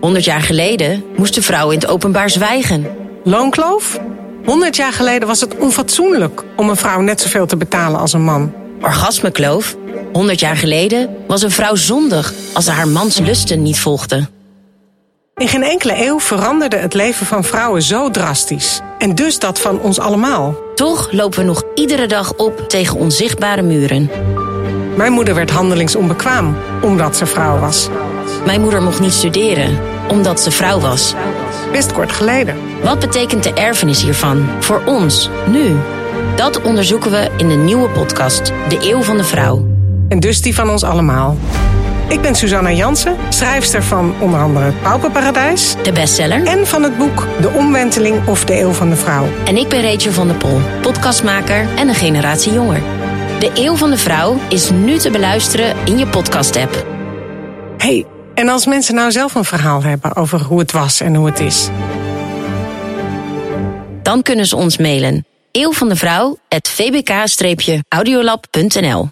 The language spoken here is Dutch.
100 jaar geleden moesten vrouwen in het openbaar zwijgen. Loonkloof? 100 jaar geleden was het onfatsoenlijk om een vrouw net zoveel te betalen als een man. Orgasmekloof? 100 jaar geleden was een vrouw zondig als ze haar mans lusten niet volgde. In geen enkele eeuw veranderde het leven van vrouwen zo drastisch. En dus dat van ons allemaal. Toch lopen we nog iedere dag op tegen onzichtbare muren. Mijn moeder werd handelingsonbekwaam omdat ze vrouw was. Mijn moeder mocht niet studeren omdat ze vrouw was. Best kort geleden. Wat betekent de erfenis hiervan voor ons, nu? Dat onderzoeken we in de nieuwe podcast, De Eeuw van de Vrouw. En dus die van ons allemaal. Ik ben Susanna Jansen, schrijfster van onder andere Het Pauperparadijs... De bestseller. en van het boek De Omwenteling of de Eeuw van de Vrouw. En ik ben Rachel van der Pol, podcastmaker en een generatie jonger. De Eeuw van de Vrouw is nu te beluisteren in je podcast-app. hey, en als mensen nou zelf een verhaal hebben over hoe het was en hoe het is... Dan kunnen ze ons mailen. Eeuw van de Vrouw, vbk-audiolab.nl